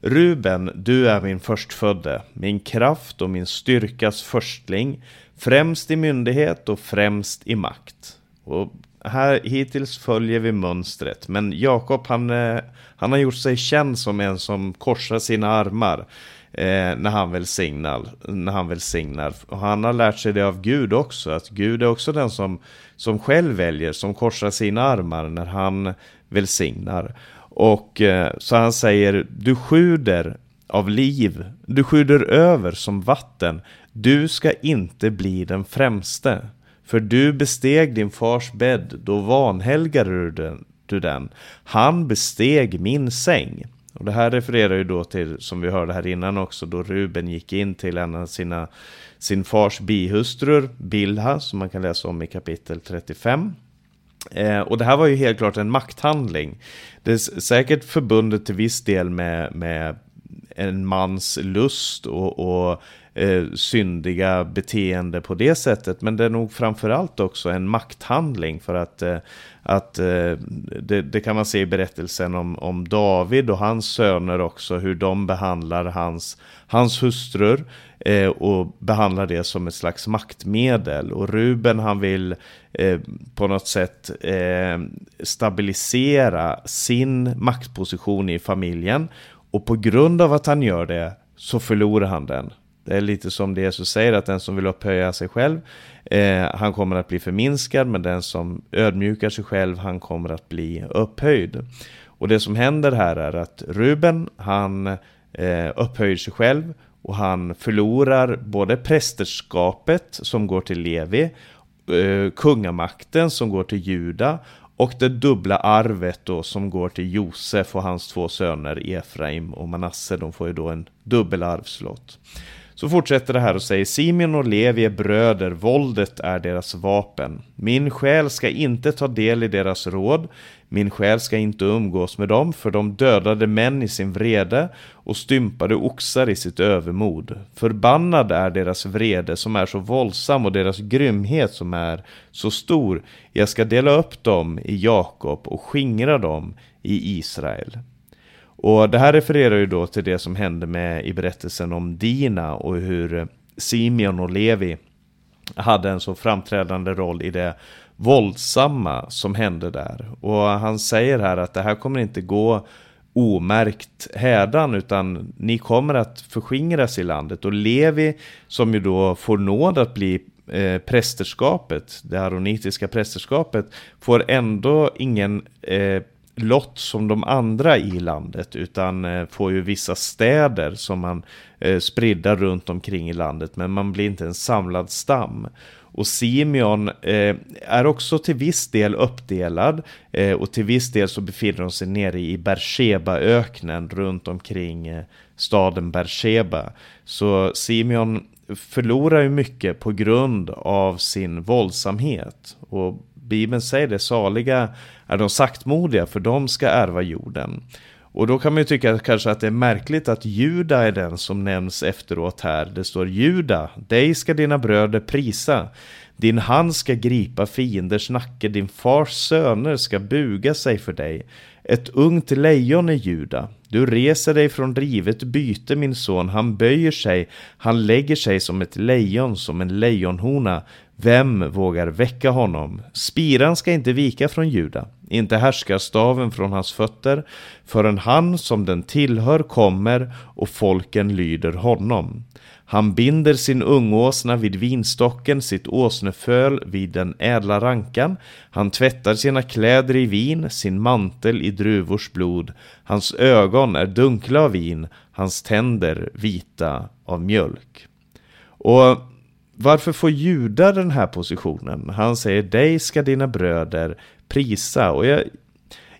Ruben, du är min förstfödde, min kraft och min styrkas förstling, främst i myndighet och främst i makt. Och här hittills följer vi mönstret, men Jakob han, eh, han har gjort sig känd som en som korsar sina armar eh, när, han välsignar, när han välsignar. Och han har lärt sig det av Gud också, att Gud är också den som, som själv väljer, som korsar sina armar när han välsignar. Och eh, så han säger, du sjuder av liv, du sjuder över som vatten, du ska inte bli den främste. För du besteg din fars bädd, då vanhelgade du den, du den. Han besteg min säng. Och det här refererar ju då till, som vi hörde här innan också, då Ruben gick in till en av sina, sin fars bihustrur, Bilha, som man kan läsa om i kapitel 35. Eh, och det här var ju helt klart en makthandling. Det är säkert förbundet till viss del med, med en mans lust och, och eh, syndiga beteende på det sättet. Men det är nog framförallt också en makthandling för att, eh, att eh, det, det, kan man se i berättelsen om, om David och hans söner också, hur de behandlar hans, hans hustrur eh, och behandlar det som ett slags maktmedel. Och Ruben han vill eh, på något sätt eh, stabilisera sin maktposition i familjen och på grund av att han gör det så förlorar han den. Det är lite som det Jesus säger att den som vill upphöja sig själv eh, han kommer att bli förminskad men den som ödmjukar sig själv han kommer att bli upphöjd. Och det som händer här är att Ruben han eh, upphöjer sig själv och han förlorar både prästerskapet som går till Levi, eh, kungamakten som går till Juda och det dubbla arvet då som går till Josef och hans två söner Efraim och Manasse. De får ju då en dubbel arvslott. Så fortsätter det här och säger Simeon och Levi är bröder, våldet är deras vapen. Min själ ska inte ta del i deras råd, min själ ska inte umgås med dem, för de dödade män i sin vrede och stympade oxar i sitt övermod. Förbannad är deras vrede som är så våldsam och deras grymhet som är så stor. Jag ska dela upp dem i Jakob och skingra dem i Israel. Och det här refererar ju då till det som hände med i berättelsen om Dina och hur eh, Simeon och Levi hade en så framträdande roll i det våldsamma som hände där. Och han säger här att det här kommer inte gå omärkt hädan utan ni kommer att förskingras i landet. Och Levi som ju då får nåd att bli eh, prästerskapet, det aronitiska prästerskapet, får ändå ingen eh, lott som de andra i landet utan eh, får ju vissa städer som man eh, spridda runt omkring i landet men man blir inte en samlad stam. Och Simeon eh, är också till viss del uppdelad eh, och till viss del så befinner de sig nere i Berseba-öknen runt omkring eh, staden Beersheba. Så Simeon förlorar ju mycket på grund av sin våldsamhet. Och Bibeln säger det, saliga är de saktmodiga för de ska ärva jorden. Och då kan man ju tycka kanske att det är märkligt att Juda är den som nämns efteråt här. Det står Juda, dig ska dina bröder prisa. Din hand ska gripa fienders nacke, din fars söner ska buga sig för dig. Ett ungt lejon är Juda. Du reser dig från rivet byte min son, han böjer sig, han lägger sig som ett lejon, som en lejonhona. Vem vågar väcka honom? Spiran ska inte vika från Juda, inte härskarstaven från hans fötter, förrän han som den tillhör kommer och folken lyder honom. Han binder sin ungåsna vid vinstocken, sitt åsneföl vid den ädla rankan. Han tvättar sina kläder i vin, sin mantel i druvors blod. Hans ögon är dunkla av vin, hans tänder vita av mjölk. Och varför får judar den här positionen? Han säger dig ska dina bröder prisa. Och jag,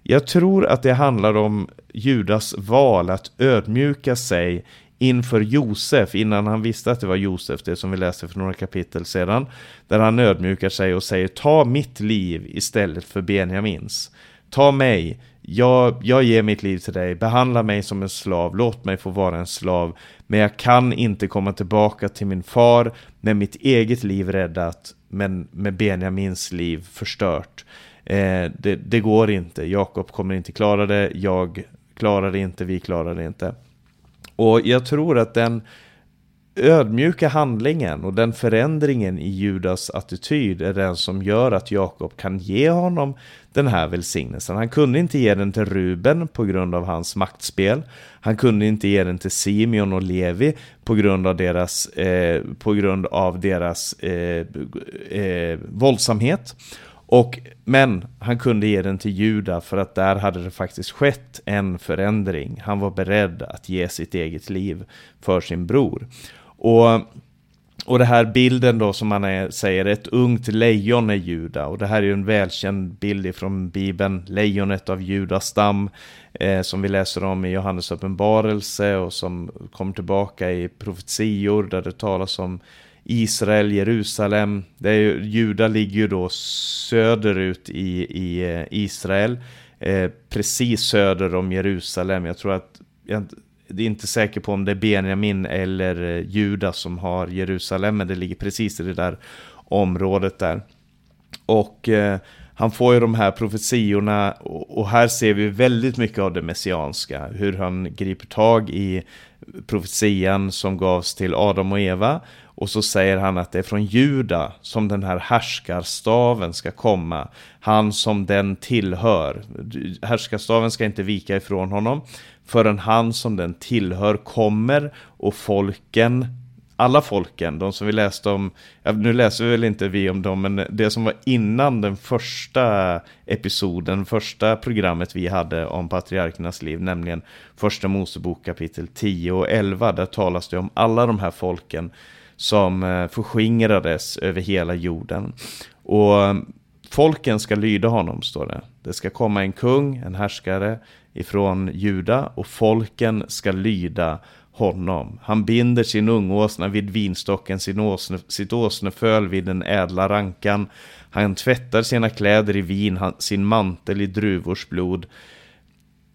jag tror att det handlar om Judas val att ödmjuka sig inför Josef innan han visste att det var Josef, det som vi läste för några kapitel sedan. Där han ödmjukar sig och säger ta mitt liv istället för Benjamins. Ta mig, jag, jag ger mitt liv till dig, behandla mig som en slav, låt mig få vara en slav. Men jag kan inte komma tillbaka till min far med mitt eget liv räddat, men med Benjamins liv förstört. Eh, det, det går inte, Jakob kommer inte klara det, jag klarar det inte, vi klarar det inte. Och jag tror att den ödmjuka handlingen och den förändringen i Judas attityd är den som gör att Jakob kan ge honom den här välsignelsen. Han kunde inte ge den till Ruben på grund av hans maktspel. Han kunde inte ge den till Simeon och Levi på grund av deras, eh, på grund av deras eh, eh, våldsamhet. Och, men han kunde ge den till Juda för att där hade det faktiskt skett en förändring. Han var beredd att ge sitt eget liv för sin bror. Och, och det här bilden då som man är, säger, ett ungt lejon är Juda. Och det här är ju en välkänd bild ifrån Bibeln, lejonet av Judas stam. Eh, som vi läser om i Johannes uppenbarelse och som kommer tillbaka i profetior där det talas om Israel, Jerusalem. Det är ju, Juda ligger ju då söderut i, i eh, Israel. Eh, precis söder om Jerusalem. Jag tror att, jag det är inte säker på om det är Benjamin eller eh, Judas som har Jerusalem, men det ligger precis i det där området där. Och eh, han får ju de här profetiorna och, och här ser vi väldigt mycket av det messianska. Hur han griper tag i profetian som gavs till Adam och Eva och så säger han att det är från Juda som den här härskarstaven ska komma. Han som den tillhör. Härskarstaven ska inte vika ifrån honom förrän han som den tillhör kommer och folken alla folken, de som vi läste om, nu läser vi väl inte vi om dem, men det som var innan den första episoden, första programmet vi hade om patriarkernas liv, nämligen första Mosebok kapitel 10 och 11, där talas det om alla de här folken som eh, förskingrades över hela jorden. Och eh, folken ska lyda honom, står det. Det ska komma en kung, en härskare ifrån Juda och folken ska lyda honom. Han binder sin ungåsna vid vinstocken, sin åsne, sitt åsneföl vid den ädla rankan. Han tvättar sina kläder i vin, sin mantel i druvors blod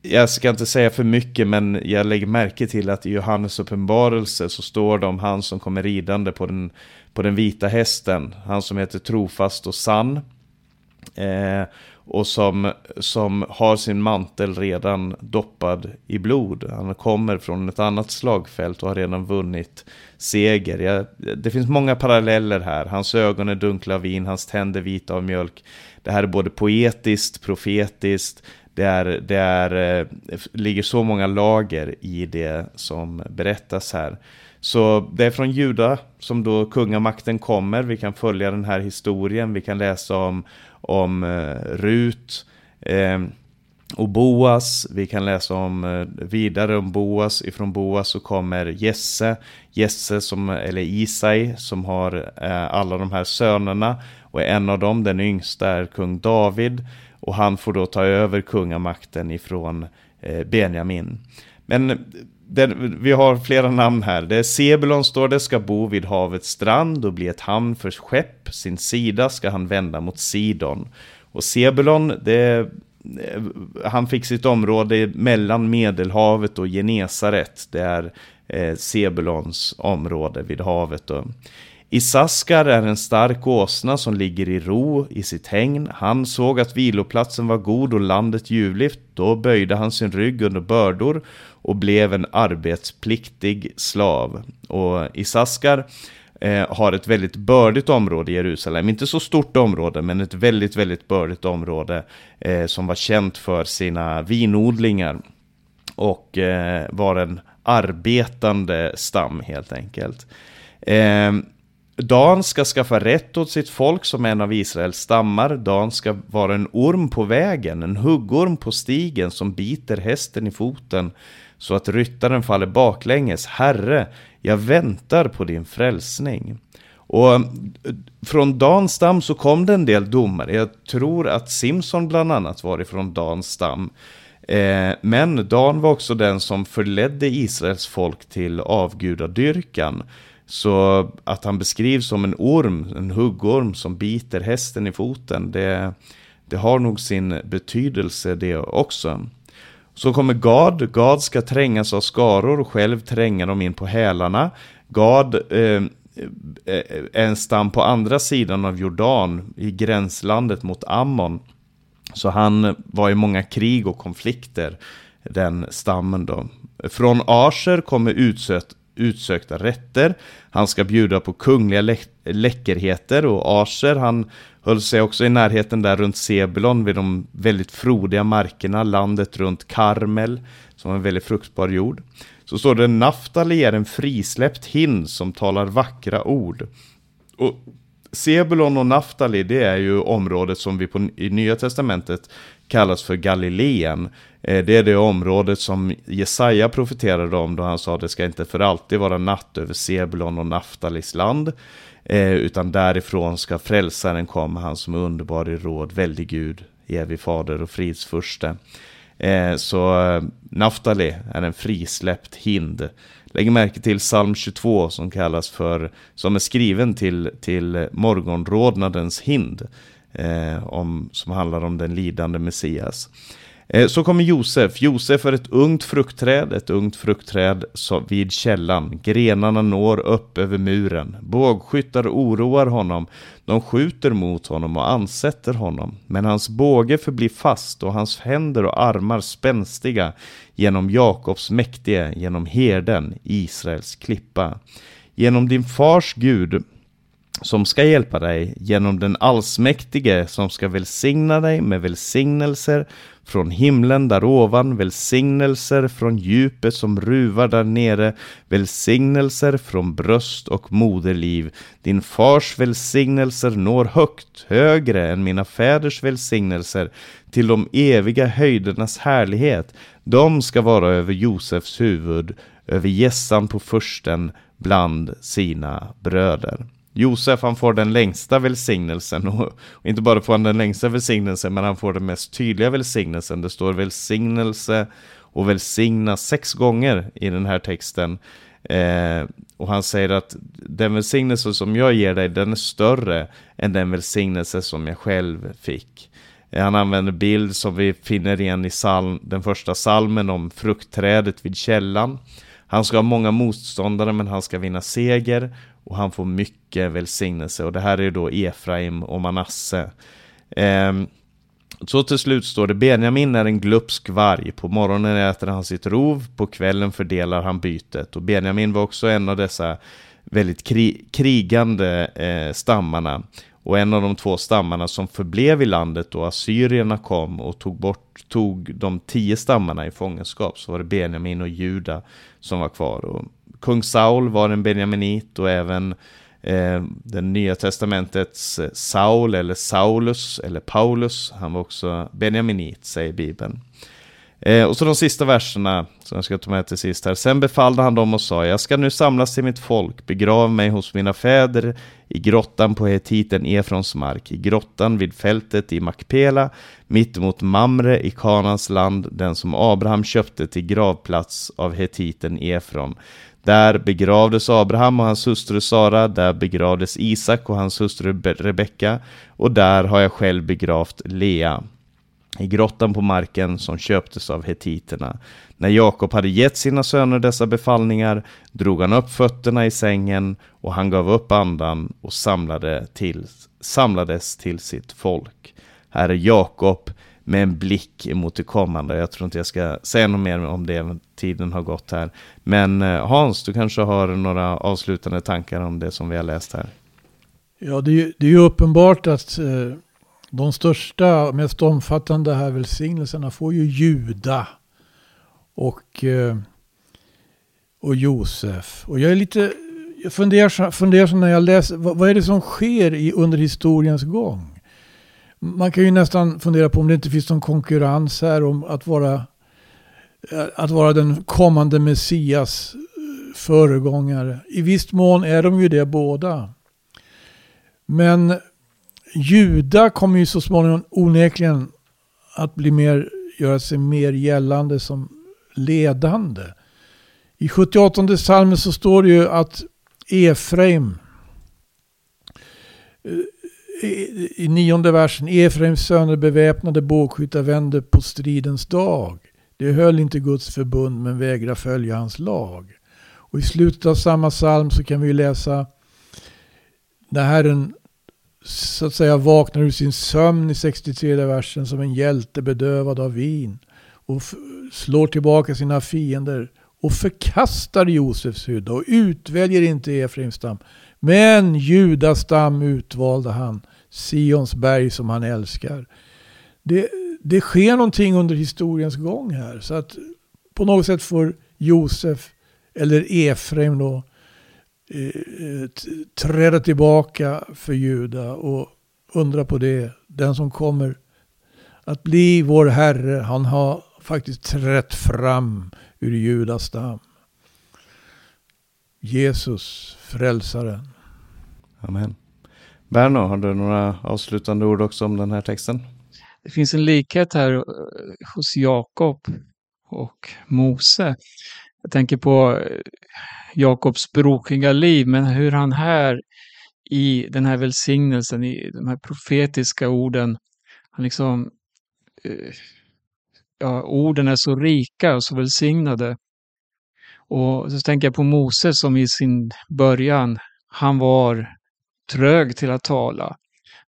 jag ska inte säga för mycket, men jag lägger märke till att i Johannes uppenbarelse så står det om han som kommer ridande på den, på den vita hästen. Han som heter trofast och sann. Eh, och som, som har sin mantel redan doppad i blod. Han kommer från ett annat slagfält och har redan vunnit seger. Jag, det finns många paralleller här. Hans ögon är dunkla av vin, hans tänder vita av mjölk. Det här är både poetiskt, profetiskt, det, är, det är, Det ligger så många lager i det som berättas här. Så det är från Juda som då kungamakten kommer. Vi kan följa den här historien. Vi kan läsa om, om eh, Rut eh, och Boas. Vi kan läsa om eh, vidare om Boas. Ifrån Boas så kommer Jesse. Jesse som, eller Isai som har alla de här sönerna. Och en av dem, den yngsta, är kung David. Och han får då ta över kungamakten ifrån Benjamin. Men den, vi har flera namn här. Det är Sebulon står det, ska bo vid havets strand och bli ett hamn för skepp. Sin sida ska han vända mot Sidon. Och Sebulon, det, eh, han fick sitt område mellan Medelhavet och Genesaret. Det är eh, Sebulons område vid havet. Och Isaskar är en stark åsna som ligger i ro i sitt hägn. Han såg att viloplatsen var god och landet ljuvligt. Då böjde han sin rygg under bördor och blev en arbetspliktig slav. Och Isaskar eh, har ett väldigt bördigt område i Jerusalem. Inte så stort område, men ett väldigt, väldigt bördigt område eh, som var känt för sina vinodlingar. Och eh, var en arbetande stam helt enkelt. Eh, Dan ska skaffa rätt åt sitt folk som en av Israels stammar. Dan ska vara en orm på vägen, en huggorm på stigen som biter hästen i foten så att ryttaren faller baklänges. Herre, jag väntar på din frälsning. Och eh, från Dans stam så kom det en del domare. Jag tror att Simson bland annat var ifrån Dans stam. Eh, men Dan var också den som förledde Israels folk till avgudadyrkan. Så att han beskrivs som en orm, en huggorm som biter hästen i foten, det, det har nog sin betydelse det också. Så kommer Gad, Gad ska trängas av skaror och själv tränga dem in på hälarna. Gad eh, eh är en stam på andra sidan av Jordan, i gränslandet mot Ammon. Så han var i många krig och konflikter, den stammen då. Från Asher kommer Utsöt utsökta rätter. Han ska bjuda på kungliga lä läckerheter och arser, han höll sig också i närheten där runt Sebulon vid de väldigt frodiga markerna, landet runt Karmel som var en väldigt fruktbar jord. Så står det Naftali är en frisläppt hind som talar vackra ord. Och Sebulon och Naftali det är ju området som vi på, i Nya Testamentet kallas för Galileen. Eh, det är det området som Jesaja profeterade om då han sa att det ska inte för alltid vara natt över Sebulon och Naftalis land. Eh, utan därifrån ska frälsaren komma, han som är underbar i råd, väldig Gud, evig fader och fridsfurste. Eh, så Naftali är en frisläppt hind. Lägg märke till psalm 22 som kallas för, som är skriven till, till morgonrodnadens hind. Eh, om, som handlar om den lidande Messias. Eh, så kommer Josef. Josef är ett ungt fruktträd, ett ungt fruktträd vid källan. Grenarna når upp över muren. Bågskyttar oroar honom. De skjuter mot honom och ansätter honom. Men hans båge förblir fast och hans händer och armar spänstiga genom Jakobs mäktige, genom herden, Israels klippa. Genom din fars Gud som ska hjälpa dig genom den allsmäktige som ska välsigna dig med välsignelser från himlen där ovan, välsignelser från djupet som ruvar där nere, välsignelser från bröst och moderliv. Din fars välsignelser når högt, högre än mina fäders välsignelser, till de eviga höjdernas härlighet. De ska vara över Josefs huvud, över gässan på försten bland sina bröder. Josef han får den längsta välsignelsen och, och, inte bara får han den längsta välsignelsen men han får den mest tydliga välsignelsen. Det står välsignelse och välsigna sex gånger i den här texten. Eh, och han säger att den välsignelse som jag ger dig den är större än den välsignelse som jag själv fick. Eh, han använder bild som vi finner igen i psalm, den första salmen om fruktträdet vid källan. Han ska ha många motståndare men han ska vinna seger och han får mycket välsignelse och det här är då Efraim och Manasse. Eh, så till slut står det Benjamin är en glupsk varg. På morgonen äter han sitt rov, på kvällen fördelar han bytet. Och Benjamin var också en av dessa väldigt kri krigande eh, stammarna. Och en av de två stammarna som förblev i landet då assyrierna kom och tog bort tog de tio stammarna i fångenskap så var det Benjamin och Juda som var kvar. Och kung Saul var en benjaminit och även eh, den nya testamentets eh, Saul eller Saulus eller Paulus, han var också benjaminit säger Bibeln. Eh, och så de sista verserna som jag ska ta med till sist här. Sen befallde han dem och sa, jag ska nu samlas till mitt folk, begrav mig hos mina fäder i grottan på hetiten Efrons mark, i grottan vid fältet i Makpela, mittemot Mamre i Kanans land, den som Abraham köpte till gravplats av hetiten Efron. Där begravdes Abraham och hans hustru Sara, där begravdes Isak och hans hustru Rebecka, och där har jag själv begravt Lea i grottan på marken som köptes av hetiterna. När Jakob hade gett sina söner dessa befallningar drog han upp fötterna i sängen och han gav upp andan och samlade till, samlades till sitt folk. Här är Jakob med en blick mot det kommande. Jag tror inte jag ska säga något mer om det, tiden har gått här. Men eh, Hans, du kanske har några avslutande tankar om det som vi har läst här? Ja, det är, det är ju uppenbart att eh, de största, mest omfattande här välsignelserna får ju Juda och, eh, och Josef. Och jag är lite jag funderar, funderar när jag läser, vad, vad, är det som sker i, under historiens gång? Man kan ju nästan fundera på om det inte finns någon konkurrens här om att vara, att vara den kommande Messias eh, föregångare. I viss mån är de ju det båda. Men Juda kommer ju så småningom onekligen att bli mer, göra sig mer gällande som ledande. I 78 salmen så står det ju att Efraim eh, i nionde versen. Efraims söner beväpnade bågskyttar vände på stridens dag. De höll inte Guds förbund men vägrade följa hans lag. Och i slutet av samma psalm så kan vi läsa när Herren så att säga vaknar ur sin sömn i 63 versen som en hjälte bedövad av vin och slår tillbaka sina fiender och förkastar Josefs hydda och utväljer inte Efraims stam. Men Judas stam utvalde han, Sions berg som han älskar. Det, det sker någonting under historiens gång här. Så att på något sätt får Josef, eller Efraim då, eh, träda tillbaka för Juda och undra på det. Den som kommer att bli vår Herre, han har faktiskt trätt fram ur Judas stam. Jesus, frälsaren. Amen. Berno, har du några avslutande ord också om den här texten? Det finns en likhet här eh, hos Jakob och Mose. Jag tänker på eh, Jakobs brokiga liv, men hur han här i den här välsignelsen, i de här profetiska orden, han liksom eh, ja, orden är så rika och så välsignade. Och så tänker jag på Mose som i sin början, han var trög till att tala.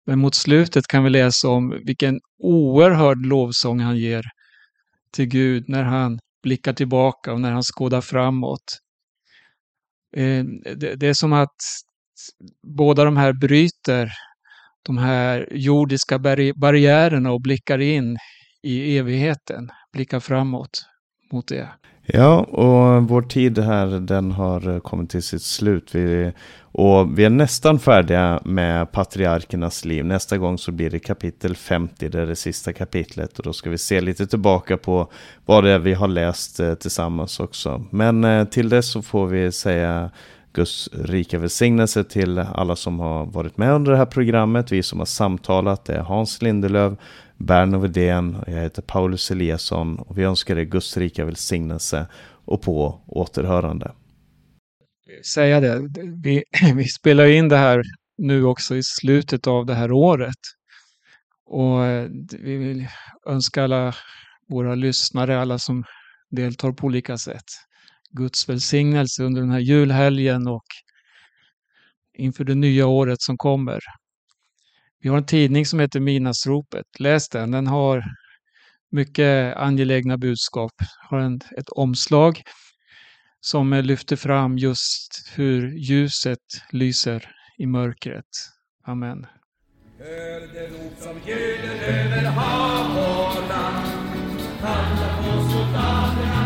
Men mot slutet kan vi läsa om vilken oerhörd lovsång han ger till Gud när han blickar tillbaka och när han skådar framåt. Eh, det är som att båda de här bryter de här jordiska barriärerna och blickar in i evigheten, blickar framåt mot det. Ja, och vår tid här den har kommit till sitt slut. Vi, och vi är nästan färdiga med patriarkernas liv. Nästa gång så blir det kapitel 50, det är det sista kapitlet. Och då ska vi se lite tillbaka på vad det är vi har läst eh, tillsammans också. Men eh, till dess så får vi säga Guds rika välsignelse till alla som har varit med under det här programmet. Vi som har samtalat, det är Hans Lindelöf, Berno Widén och jag heter Paulus Eliasson och vi önskar dig Guds rika välsignelse och på återhörande. Säga det, vi, vi spelar in det här nu också i slutet av det här året. Och eh, vi vill önska alla våra lyssnare, alla som deltar på olika sätt, Guds välsignelse under den här julhelgen och inför det nya året som kommer. Vi har en tidning som heter Midnattsropet. Läs den. Den har mycket angelägna budskap. Har en, ett omslag som lyfter fram just hur ljuset lyser i mörkret. Amen. Hör det rop som ljuder över hav och land. Kalla på soldaterna